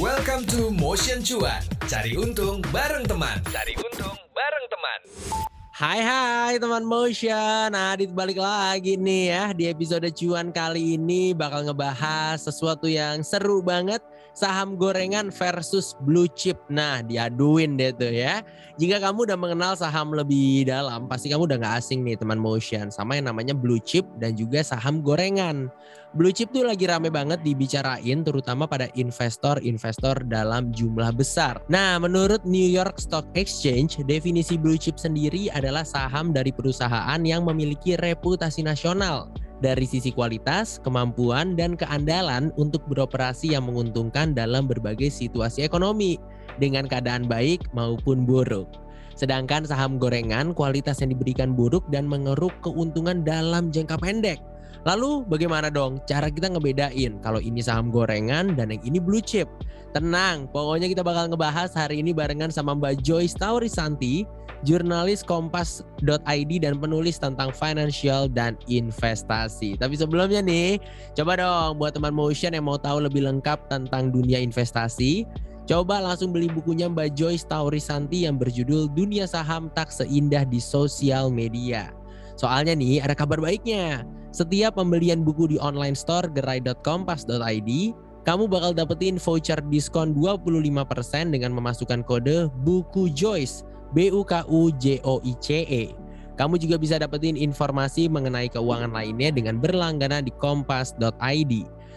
Welcome to Motion Cuan. Cari untung bareng teman. Cari untung bareng teman. Hai hai teman motion, Adit balik lagi nih ya di episode cuan kali ini bakal ngebahas sesuatu yang seru banget saham gorengan versus blue chip. Nah diaduin deh tuh ya. Jika kamu udah mengenal saham lebih dalam pasti kamu udah gak asing nih teman motion sama yang namanya blue chip dan juga saham gorengan. Blue chip tuh lagi rame banget dibicarain terutama pada investor-investor dalam jumlah besar. Nah, menurut New York Stock Exchange, definisi blue chip sendiri adalah saham dari perusahaan yang memiliki reputasi nasional dari sisi kualitas, kemampuan, dan keandalan untuk beroperasi yang menguntungkan dalam berbagai situasi ekonomi dengan keadaan baik maupun buruk. Sedangkan saham gorengan kualitas yang diberikan buruk dan mengeruk keuntungan dalam jangka pendek. Lalu bagaimana dong cara kita ngebedain kalau ini saham gorengan dan yang ini blue chip? Tenang, pokoknya kita bakal ngebahas hari ini barengan sama Mbak Joyce Taurisanti, jurnalis kompas.id dan penulis tentang financial dan investasi. Tapi sebelumnya nih, coba dong buat teman motion yang mau tahu lebih lengkap tentang dunia investasi, Coba langsung beli bukunya Mbak Joyce Taurisanti yang berjudul Dunia Saham Tak Seindah di Sosial Media. Soalnya nih ada kabar baiknya. Setiap pembelian buku di online store gerai.kompas.id, kamu bakal dapetin voucher diskon 25% dengan memasukkan kode buku Joyce, B U K U J O I C E. Kamu juga bisa dapetin informasi mengenai keuangan lainnya dengan berlangganan di kompas.id.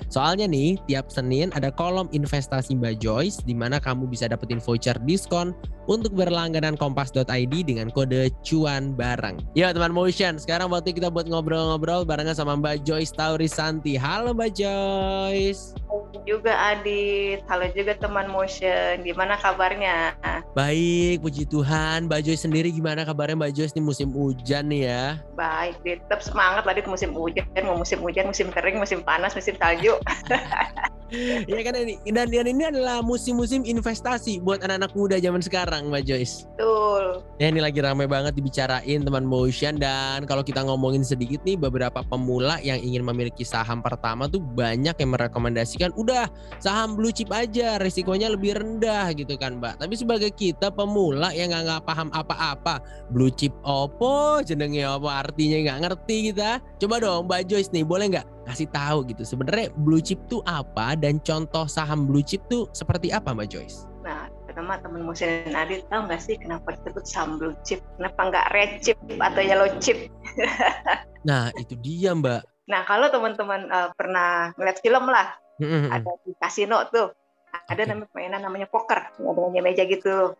Soalnya nih, tiap Senin ada kolom investasi Mbak Joyce di mana kamu bisa dapetin voucher diskon untuk berlangganan kompas.id dengan kode cuan bareng. Ya teman motion, sekarang waktu kita buat ngobrol-ngobrol barengan sama Mbak Joyce Taurisanti. Halo Mbak Joyce. Juga Adit, halo juga teman motion. Gimana kabarnya? Baik, puji Tuhan. Mbak Joyce sendiri gimana kabarnya Mbak Joyce nih musim hujan nih ya? Baik, tetap semangat Adit musim hujan, mau musim hujan, musim kering, musim panas, musim salju. ya kan ini dan, dan ini adalah musim-musim investasi buat anak-anak muda zaman sekarang Mbak Joyce. Betul. Ya ini lagi ramai banget dibicarain teman motion dan kalau kita ngomongin sedikit nih beberapa pemula yang ingin memiliki saham pertama tuh banyak yang merekomendasikan udah saham blue chip aja risikonya lebih rendah gitu kan Mbak. Tapi sebagai kita pemula yang nggak nggak paham apa-apa blue chip opo jenenge apa artinya nggak ngerti kita. Coba dong Mbak Joyce nih boleh nggak kasih tahu gitu sebenarnya blue chip tuh apa dan contoh saham blue chip tuh seperti apa Mbak Joyce? Nah, pertama teman Musin dan Adit tahu nggak sih kenapa disebut saham blue chip? Kenapa nggak red chip atau yellow chip? nah, itu dia Mbak. Nah, kalau teman-teman uh, pernah ngeliat film lah, ada di kasino tuh, ada namanya permainan namanya poker, ada meja gitu.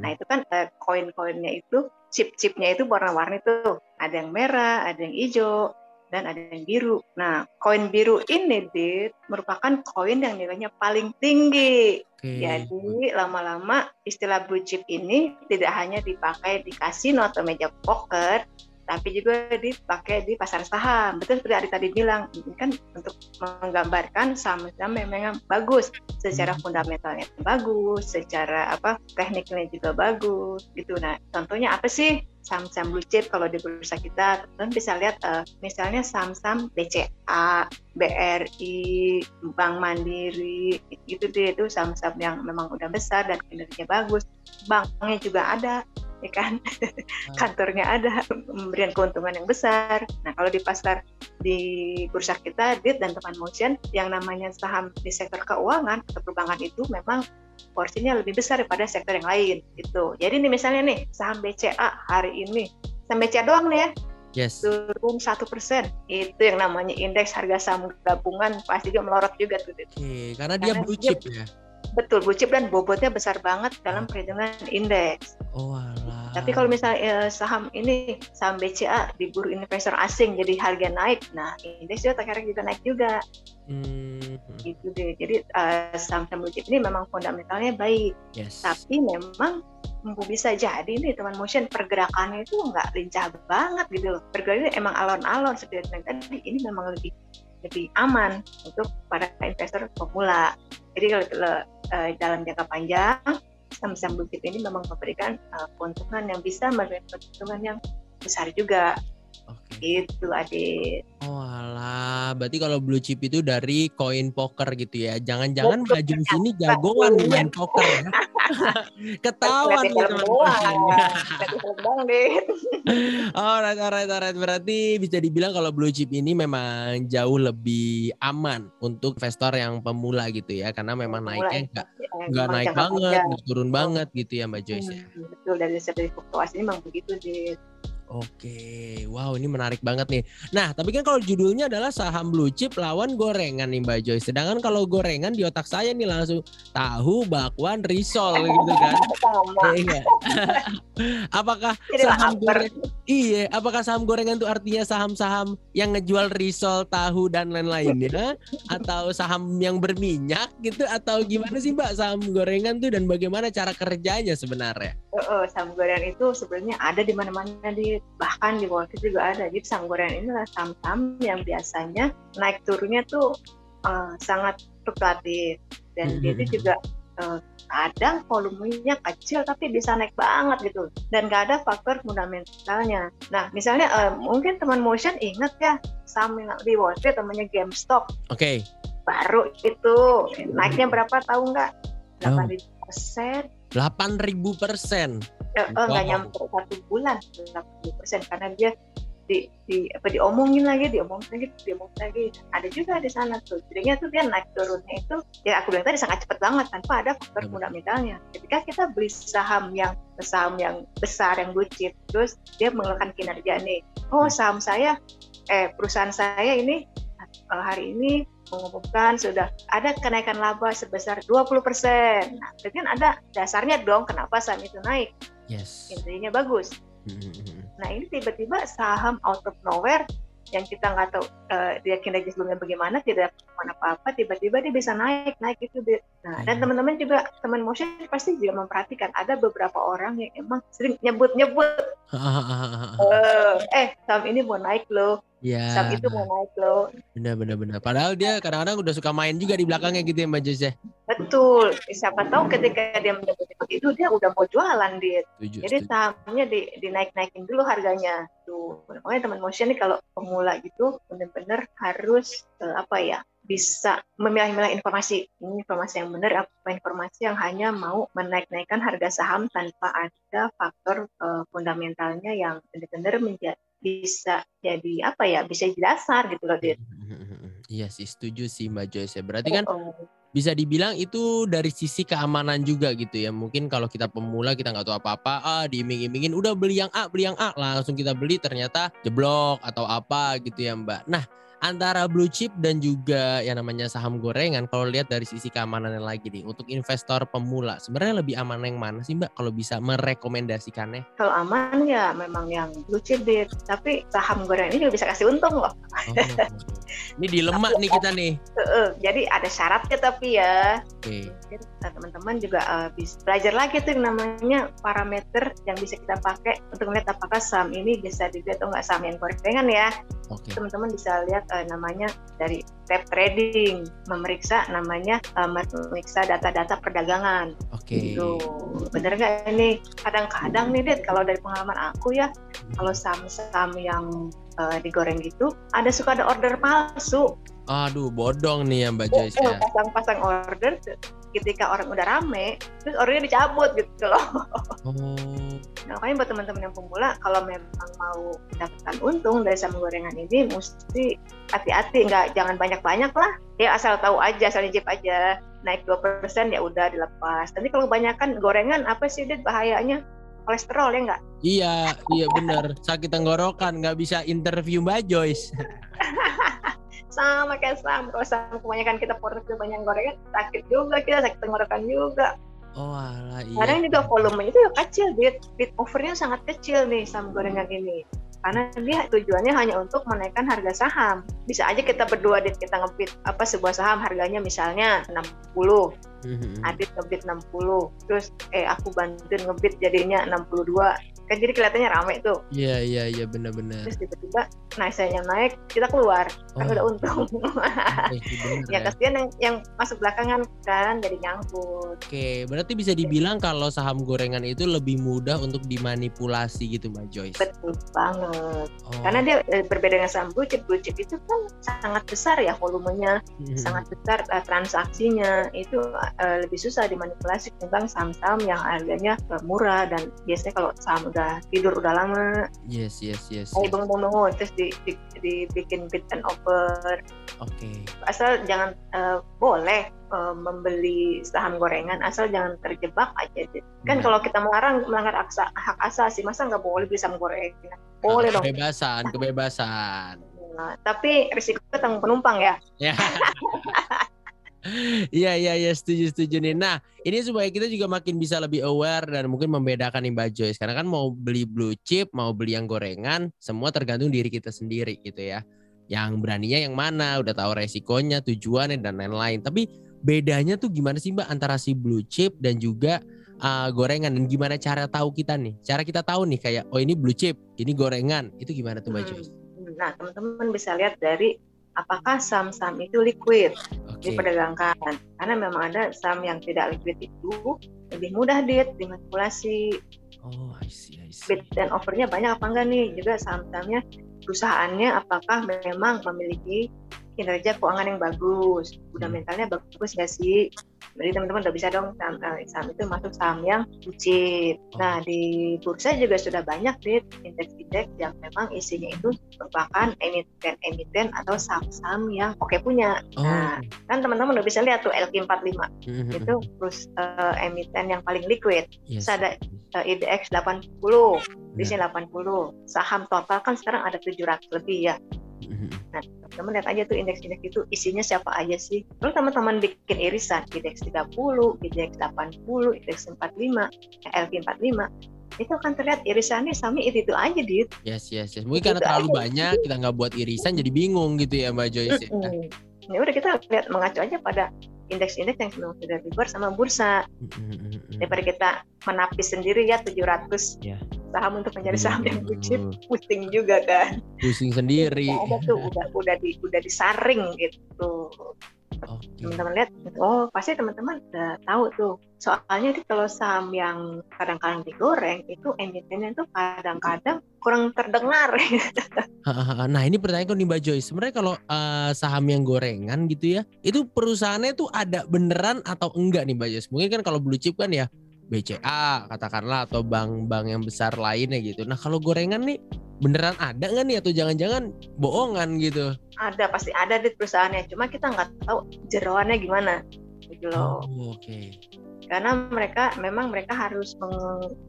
nah, itu kan uh, koin-koinnya itu, chip-chipnya itu warna-warni tuh. Ada yang merah, ada yang hijau, dan ada yang biru. Nah, koin biru ini dit merupakan koin yang nilainya paling tinggi. Okay. Jadi lama-lama istilah blue chip ini tidak hanya dipakai di kasino atau meja poker, tapi juga dipakai di pasar saham. Betul seperti Ari tadi bilang, ini kan untuk menggambarkan saham-saham memang bagus, secara hmm. fundamentalnya bagus, secara apa tekniknya juga bagus, gitu. Nah, contohnya apa sih saham-saham blue chip kalau di bursa kita? Teman bisa lihat uh, misalnya saham-saham BCA, BRI, Bank Mandiri, gitu deh itu saham-saham yang memang udah besar dan kinerjanya bagus. Banknya juga ada, ya kan hmm. kantornya ada memberikan keuntungan yang besar nah kalau di pasar di bursa kita dit dan teman motion yang namanya saham di sektor keuangan atau perbankan itu memang porsinya lebih besar daripada sektor yang lain gitu jadi nih misalnya nih saham BCA hari ini saham BCA doang nih ya yes. turun satu persen itu yang namanya indeks harga saham gabungan pasti juga melorot juga tuh. Oke, karena, karena dia blue chip ya. Betul, blue chip dan bobotnya besar banget dalam perhitungan indeks. Oh alah. Tapi kalau misalnya eh, saham ini, saham BCA diburu investor asing jadi harga naik, nah indeks juga terkadang juga naik juga. Hmm. Gitu deh. Jadi uh, saham-saham blue chip ini memang fundamentalnya baik. Yes. Tapi memang bisa jadi nih teman motion pergerakannya itu nggak lincah banget gitu loh. Pergerakannya emang alon-alon seperti yang tadi ini memang lebih lebih aman untuk para investor pemula. Jadi kalau uh, dalam jangka panjang saham-saham blue chip ini memang memberikan uh, keuntungan yang bisa memberikan keuntungan yang besar juga. Okay. Itu adik. Oh alah, berarti kalau blue chip itu dari koin poker gitu ya. Jangan-jangan Mbak Jum sini jagoan main poker ya. Ketahuan nih teman-teman. alright, alright, alright. Berarti bisa dibilang kalau blue chip ini memang jauh lebih aman untuk investor yang pemula gitu ya. Karena memang naiknya nggak nggak naik banget, turun banget gitu ya Mbak Joyce. Ya? Hmm, betul, dari segi fluktuasi memang begitu sih. Oke, wow ini menarik banget nih. Nah, tapi kan kalau judulnya adalah saham blue chip lawan gorengan nih Mbak Joy. Sedangkan kalau gorengan di otak saya nih langsung tahu, bakwan, risol gitu kan. Iya. apakah saham gorengan? Iya, apakah saham gorengan itu artinya saham-saham yang ngejual risol, tahu dan lain-lainnya atau saham yang berminyak gitu atau gimana sih Mbak saham gorengan tuh dan bagaimana cara kerjanya sebenarnya? Uh, uh, saham gorengan itu sebenarnya ada di mana-mana di bahkan di Wall Street juga ada. Jadi saham gorengan ini adalah saham-saham yang biasanya naik turunnya tuh uh, sangat fluktuatif dan mm -hmm. dia itu juga uh, kadang volumenya kecil tapi bisa naik banget gitu dan gak ada faktor fundamentalnya. Nah misalnya uh, mungkin teman motion ingat ya Wall Street namanya GameStop. Oke. Okay. Baru itu naiknya berapa tahu nggak? 8 persen. Delapan ribu persen nggak oh, wow. nyampe satu bulan 80 persen karena dia di, di apa diomongin lagi diomongin lagi diomongin lagi ada juga di sana tuh jadinya tuh dia naik turunnya itu ya aku bilang tadi sangat cepat banget tanpa ada faktor fundamentalnya ketika kita beli saham yang saham yang besar yang blue chip terus dia mengeluarkan kinerja nih oh saham saya eh perusahaan saya ini eh, hari ini mengumumkan sudah ada kenaikan laba sebesar 20%. Nah, itu kan ada dasarnya dong kenapa saham itu naik. Yes. Intinya bagus. Mm-hmm. Nah ini tiba-tiba saham out of nowhere yang kita nggak tahu uh, dia kinerja sebelumnya bagaimana tidak mana apa-apa tiba-tiba dia bisa naik naik itu dia. nah dan mm-hmm. teman-teman juga teman motion pasti juga memperhatikan ada beberapa orang yang emang sering nyebut-nyebut uh, eh saham ini mau naik loh Ya. Saham itu mau naik loh. Benar benar benar. Padahal dia kadang-kadang udah suka main juga di belakangnya gitu ya Mbak Jose. Betul. Siapa tahu ketika dia menyebut itu dia udah mau jualan dia. Tujuh, Jadi sahamnya di, dinaik-naikin dulu harganya. Tuh. Makanya teman motion nih kalau pemula gitu benar-benar harus uh, apa ya? Bisa memilah-milah informasi. Ini informasi yang benar, apa informasi yang hanya mau menaik-naikkan harga saham tanpa ada faktor uh, fundamentalnya yang benar-benar menjadi bisa jadi apa ya bisa jadi dasar gitu loh Dit. Iya sih setuju sih Mbak Joyce. Berarti kan oh, oh. bisa dibilang itu dari sisi keamanan juga gitu ya. Mungkin kalau kita pemula kita nggak tahu apa-apa, ah diiming-imingin udah beli yang A, beli yang A, langsung kita beli ternyata jeblok atau apa gitu ya Mbak. Nah antara blue chip dan juga yang namanya saham gorengan kalau lihat dari sisi keamanannya lagi nih untuk investor pemula sebenarnya lebih aman yang mana sih mbak kalau bisa merekomendasikannya? Kalau aman ya memang yang blue chip deh tapi saham gorengan ini juga bisa kasih untung loh. Oh, ini dilemak nih kita nih. uh, jadi ada syaratnya tapi ya. Okay. teman-teman juga uh, bisa belajar lagi tuh namanya parameter yang bisa kita pakai untuk melihat apakah saham ini bisa dilihat atau nggak saham yang gorengan ya. Okay. teman-teman bisa lihat uh, namanya dari tab trading memeriksa namanya uh, memeriksa data-data perdagangan. Oke. Okay. Gitu. Bener nggak ini? Kadang-kadang nih Dit, kalau dari pengalaman aku ya, kalau saham-saham yang uh, digoreng gitu, ada suka ada order palsu. Aduh, bodong nih ya Mbak Joyce ya. Pasang-pasang order ketika orang udah rame, terus ordernya dicabut gitu loh. Oh. Nah, makanya buat teman-teman yang pemula, kalau memang mau mendapatkan untung dari saham gorengan ini, mesti hati-hati, nggak jangan banyak-banyak lah. Ya asal tahu aja, asal nyicip aja. Naik 2% ya udah dilepas. Tapi kalau kebanyakan gorengan, apa sih dia bahayanya? kolesterol ya enggak? Iya, iya benar. Sakit tenggorokan, nggak bisa interview Mbak Joyce. sama kayak sama kalau sama kebanyakan kita portfolio banyak gorengan sakit juga kita sakit tenggorokan juga oh alah iya kadang juga volumenya itu ya kecil bit bit overnya sangat kecil nih sama gorengan ini karena dia tujuannya hanya untuk menaikkan harga saham. Bisa aja kita berdua dit kita ngebit apa sebuah saham harganya misalnya 60. Mm-hmm. Adit ngebit 60. Terus eh aku bantuin ngebit jadinya 62. Kan jadi kelihatannya rame tuh. Iya yeah, iya yeah, iya yeah, benar-benar. Terus tiba-tiba naiknya naik kita keluar kan oh. udah untung ya kasihan yang yang masuk belakangan kan jadi nyangkut oke berarti bisa dibilang kalau saham gorengan itu lebih mudah untuk dimanipulasi gitu mbak Joyce betul banget oh. karena dia eh, berbeda dengan saham blue chip blue chip itu kan sangat besar ya volumenya hmm. sangat besar uh, transaksinya itu uh, lebih susah dimanipulasi tentang saham-saham yang harganya murah dan biasanya kalau saham udah tidur udah lama yes yes yes, yes. bangun-bangun terus di, di, dibikin bid and offer oke okay. asal jangan uh, boleh uh, membeli saham gorengan asal jangan terjebak aja kan hmm. kalau kita melarang melanggar aksa, hak asasi masa nggak boleh beli saham gorengan boleh dong kebebasan kebebasan nah, tapi risiko tanggung penumpang ya, ya. Iya iya iya setuju setuju nih. Nah ini supaya kita juga makin bisa lebih aware dan mungkin membedakan nih Mbak Joyce. Karena kan mau beli blue chip, mau beli yang gorengan, semua tergantung diri kita sendiri gitu ya. Yang beraninya yang mana, udah tahu resikonya, tujuannya dan lain-lain. Tapi bedanya tuh gimana sih Mbak antara si blue chip dan juga uh, gorengan dan gimana cara tahu kita nih? Cara kita tahu nih kayak oh ini blue chip, ini gorengan, itu gimana tuh Mbak hmm. Joyce? Nah teman-teman bisa lihat dari apakah saham-saham itu liquid okay. diperdagangkan karena memang ada saham yang tidak liquid itu lebih mudah dit dimanipulasi oh I see, I see. bid dan offernya banyak apa enggak nih juga saham-sahamnya perusahaannya apakah memang memiliki kinerja keuangan yang bagus, fundamentalnya bagus nggak sih? Jadi teman-teman udah bisa dong saham, eh, saham itu masuk saham yang wajib. Nah di bursa juga sudah banyak deh indeks-indeks yang memang isinya itu merupakan emiten-emiten atau saham-saham yang oke punya. Oh. Nah kan teman-teman udah bisa lihat tuh LQ45 mm-hmm. itu terus uh, emiten yang paling liquid. Yes. Terus ada uh, IDX 80, di sini 80. Saham total kan sekarang ada 700 lebih ya. Mm-hmm. Nah, teman-teman lihat aja tuh indeks-indeks itu isinya siapa aja sih. Lalu teman-teman bikin irisan indeks 30, indeks 80, indeks 45, LQ 45 itu akan terlihat irisannya sami itu itu aja dit. Yes yes yes. Mungkin itu karena terlalu aja. banyak kita nggak buat irisan jadi bingung gitu ya Mbak Joyce. Mm -hmm. Ya udah kita lihat mengacu aja pada indeks-indeks yang memang sudah dibuat sama bursa. Mm-hmm. Daripada kita menapis sendiri ya 700 yeah. Saham untuk mencari saham yang bucin, pusing juga kan. Pusing sendiri. Ya, ada tuh udah udah di udah disaring gitu. Okay. Teman-teman lihat, oh pasti teman-teman udah tahu tuh. Soalnya itu kalau saham yang kadang-kadang digoreng itu emitennya tuh kadang-kadang kurang terdengar. nah ini pertanyaan nih Mbak Joy. Sebenarnya kalau uh, saham yang gorengan gitu ya, itu perusahaannya tuh ada beneran atau enggak nih Mbak Joy? Mungkin kan kalau blue chip kan ya BCA katakanlah atau bank-bank yang besar lainnya gitu. Nah kalau gorengan nih beneran ada nggak nih atau jangan-jangan bohongan gitu? Ada pasti ada di perusahaannya. Cuma kita nggak tahu jeroannya gimana gitu loh. Oh, Oke. Okay. Karena mereka memang mereka harus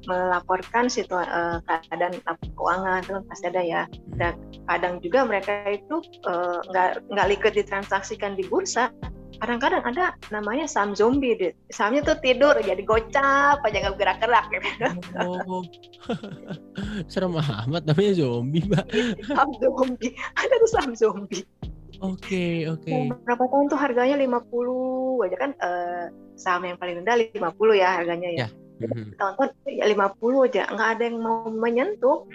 melaporkan situasi uh, eh, keadaan keuangan itu pasti ada ya. Hmm. Dan kadang juga mereka itu eh, nggak uh, nggak liquid ditransaksikan di bursa, kadang-kadang ada namanya saham zombie deh sahamnya tuh tidur jadi gocap aja nggak gerak-gerak gitu. oh serem amat namanya zombie mbak saham zombie ada tuh saham zombie oke okay, oke okay. berapa tahun tuh harganya 50 aja kan uh, saham yang paling rendah 50 ya harganya ya, ya. Mm-hmm. tahun-tahun ya 50 aja nggak ada yang mau menyentuh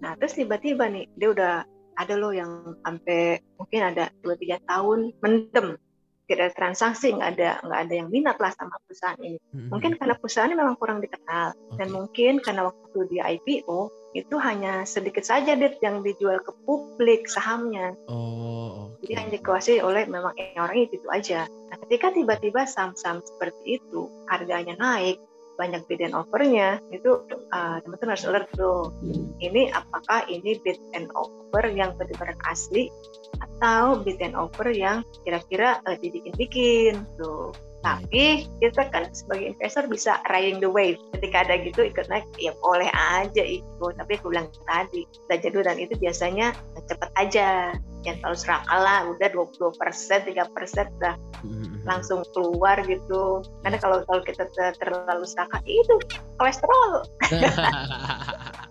nah terus tiba-tiba nih dia udah ada loh yang sampai mungkin ada dua tiga tahun mendem tidak ada transaksi nggak ada nggak ada yang minat lah sama perusahaan ini hmm. mungkin karena perusahaan ini memang kurang dikenal okay. dan mungkin karena waktu di IPO itu hanya sedikit saja dit yang dijual ke publik sahamnya oh, okay. jadi hanya dikuasai oleh memang orang itu, itu aja nah ketika tiba-tiba saham-saham seperti itu harganya naik banyak bid and offernya itu uh, teman-teman harus alert tuh. Ini apakah ini bid and offer yang benar-benar asli atau bid and offer yang kira-kira uh, dibikin-bikin tuh tapi kita kan sebagai investor bisa riding the wave. Ketika ada gitu ikut naik ya boleh aja ikut. Tapi aku bilang tadi belajar dulu. Dan itu biasanya cepet aja. Yang terlalu serakal lah udah 20 persen 3 persen udah hmm. langsung keluar gitu. Karena kalau kalau kita terlalu serakal itu kolesterol.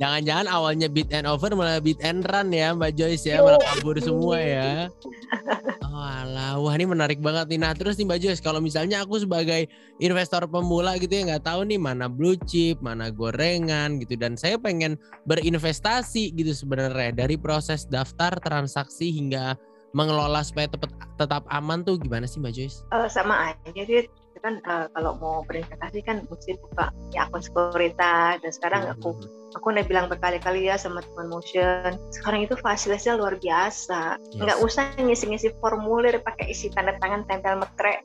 Jangan-jangan awalnya beat and over malah beat and run ya Mbak Joyce ya, malah kabur semua ya. alah, wah ini menarik banget nih. Nah terus nih Mbak Joyce, kalau misalnya aku sebagai investor pemula gitu ya nggak tahu nih mana blue chip, mana gorengan gitu, dan saya pengen berinvestasi gitu sebenarnya dari proses daftar transaksi hingga mengelola supaya tetap aman tuh gimana sih Mbak Joyce? Uh, sama aja, jadi kan uh, kalau mau berinvestasi kan mesti buka ya akun sekuritas dan sekarang aku hmm. aku udah bilang berkali-kali ya sama teman motion sekarang itu fasilitasnya luar biasa yes. nggak usah ngisi-ngisi formulir pakai isi tanda tangan tempel metre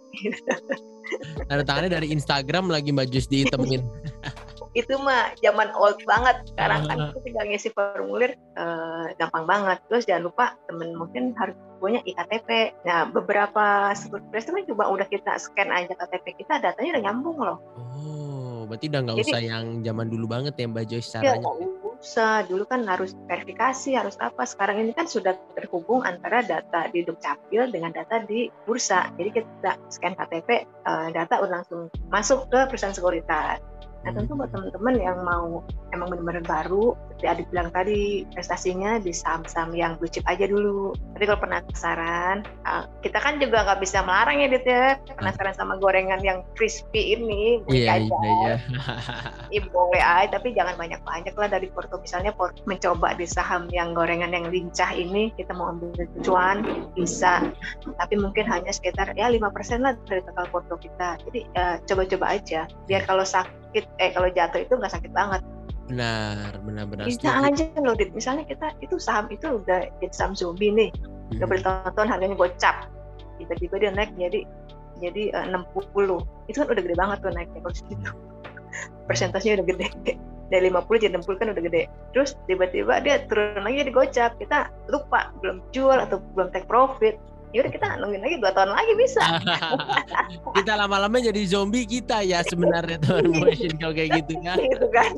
tanda tangannya dari Instagram lagi mbak Jus ditemenin itu mah zaman old banget. Sekarang kan itu tinggal ngisi formulir uh, gampang banget. Terus jangan lupa temen mungkin harus punya iktp nah beberapa sekuritas itu coba udah kita scan aja KTP kita datanya udah nyambung loh. Oh berarti udah nggak usah yang zaman dulu banget ya Mbak Joyce iya, caranya? ya, usah. Dulu kan harus verifikasi harus apa. Sekarang ini kan sudah terhubung antara data di dukcapil dengan data di bursa. Jadi kita scan KTP eh, data udah langsung masuk ke perusahaan sekuritas Nah tentu buat teman-teman yang mau emang benar-benar baru, seperti Adit bilang tadi, prestasinya di saham-saham yang blue chip aja dulu. Tapi kalau penasaran, uh, kita kan juga nggak bisa melarang ya Dit ya, penasaran sama gorengan yang crispy ini, iya, iya, iya. ya, boleh aja, tapi jangan banyak-banyak lah dari porto. Misalnya porto mencoba di saham yang gorengan yang lincah ini, kita mau ambil cuan, bisa. Tapi mungkin hanya sekitar ya 5% lah dari total porto kita. Jadi uh, coba-coba aja, biar kalau sakit sakit. Eh kalau jatuh itu nggak sakit banget. Benar benar benar bisa aja loh dit. Misalnya kita itu saham itu udah jadi saham zombie nih. Hmm. udah bertonton harganya gocap. Tiba-tiba dia naik jadi jadi eh, uh, 60 itu kan udah gede banget tuh naiknya kalau situ hmm. persentasenya udah gede. Dari 50 jadi 60 kan udah gede. Terus tiba-tiba dia turun lagi jadi gocap. Kita lupa belum jual atau belum take profit yaudah kita nungguin lagi dua tahun lagi bisa kita lama-lama jadi zombie kita ya sebenarnya tuh motion kalau kayak gitu ya gitu kan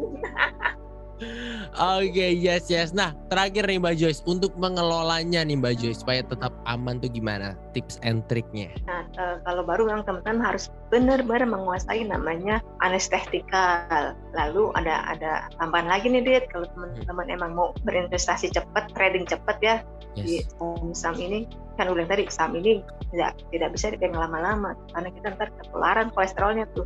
Oke, okay, yes, yes. Nah, terakhir nih Mbak Joyce, untuk mengelolanya nih Mbak Joyce, supaya tetap aman tuh gimana tips and triknya? Nah, uh, kalau baru yang teman-teman harus benar-benar menguasai namanya anestetikal. Lalu ada ada tambahan lagi nih, Dit, kalau teman-teman hmm. emang mau berinvestasi cepat, trading cepat ya yes. di saham ini, kan udah tadi saham ini tidak tidak bisa dipegang lama-lama karena kita ntar ketularan kolesterolnya tuh.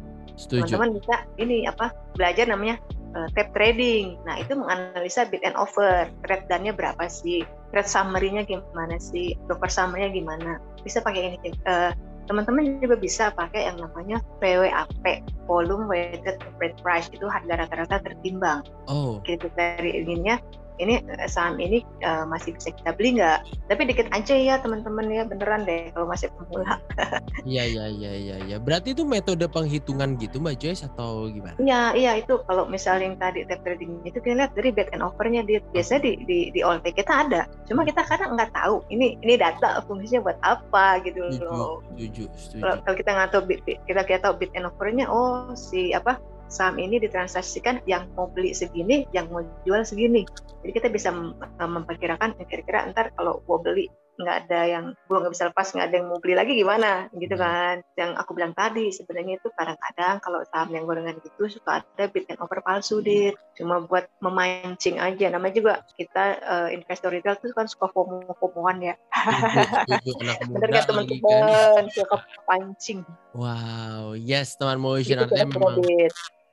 Teman-teman bisa ini apa belajar namanya uh, tab trading. Nah, itu menganalisa bid and offer. Trade dannya berapa sih? Trade summary-nya gimana sih? Broker summary-nya gimana? Bisa pakai ini. Uh, teman-teman juga bisa pakai yang namanya PWAP, volume weighted average price itu harga rata-rata tertimbang. Oh. Gitu dari ininya ini eh, saham ini uh, masih bisa kita beli nggak? Tapi dikit aja ya teman-teman ya beneran deh kalau masih pemula. Iya iya iya iya iya. Berarti itu metode penghitungan gitu Mbak Joyce atau gimana? Iya iya itu kalau misalnya yang tadi tap trading itu kita lihat dari back and overnya dia biasanya di di di OLT kita ada. Cuma kita kadang nggak tahu ini ini data fungsinya buat apa gitu loh. Setuju, setuju. Kalau kita nggak tahu kita kita tahu bid and overnya oh si apa saham ini ditransaksikan yang mau beli segini, yang mau jual segini. Jadi kita bisa memperkirakan kira-kira ntar kalau mau beli nggak ada yang gue nggak bisa lepas nggak ada yang mau beli lagi gimana? Gitu hmm. kan. Yang aku bilang tadi sebenarnya itu kadang-kadang kalau saham yang gorengan gitu suka ada bid and over palsu deh cuma buat memancing aja. Namanya juga kita uh, investor retail tuh kan suka fomo fomoan ya bener gak teman-teman? suka pancing wow yes teman motion memang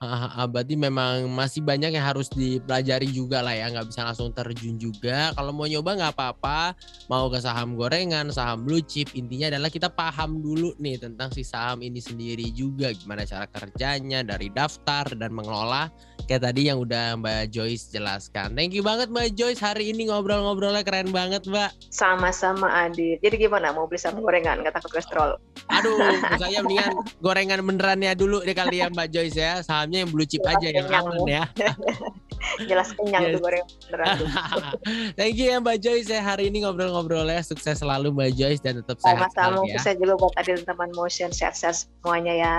Ah, berarti memang masih banyak yang harus dipelajari juga lah ya, nggak bisa langsung terjun juga. Kalau mau nyoba nggak apa-apa, mau ke saham gorengan, saham blue chip, intinya adalah kita paham dulu nih tentang si saham ini sendiri juga, gimana cara kerjanya dari daftar dan mengelola kayak tadi yang udah Mbak Joyce jelaskan. Thank you banget Mbak Joyce hari ini ngobrol-ngobrolnya keren banget Mbak. Sama-sama Adit. Jadi gimana mau beli saham gorengan nggak takut kolesterol? Aduh, saya mendingan gorengan benerannya dulu deh kali ya Mbak Joyce ya. Saham dalamnya yang blue chip Jelas aja yang aman ya. Jelas kenyang yes. tuh goreng Thank you ya Mbak Joyce ya hari ini ngobrol-ngobrolnya sukses selalu Mbak Joyce dan tetap sehat Sama-sama ya. sukses juga buat Adil teman Motion sehat-sehat semuanya ya.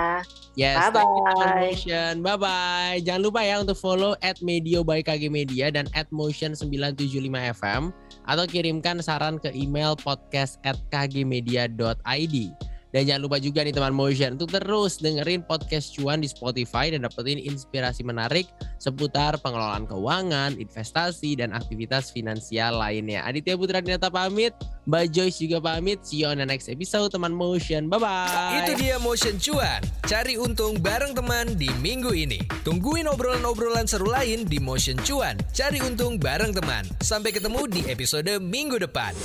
Yes, bye bye. Motion. Bye bye. Jangan lupa ya untuk follow at Medio by KG Media dan at Motion 975 FM atau kirimkan saran ke email podcast at kgmedia.id. Dan jangan lupa juga nih teman Motion untuk terus dengerin podcast cuan di Spotify dan dapetin inspirasi menarik seputar pengelolaan keuangan, investasi, dan aktivitas finansial lainnya. Aditya Putra Dinata pamit, Mbak Joyce juga pamit. See you on the next episode teman Motion. Bye-bye. Itu dia Motion Cuan. Cari untung bareng teman di minggu ini. Tungguin obrolan-obrolan seru lain di Motion Cuan. Cari untung bareng teman. Sampai ketemu di episode minggu depan.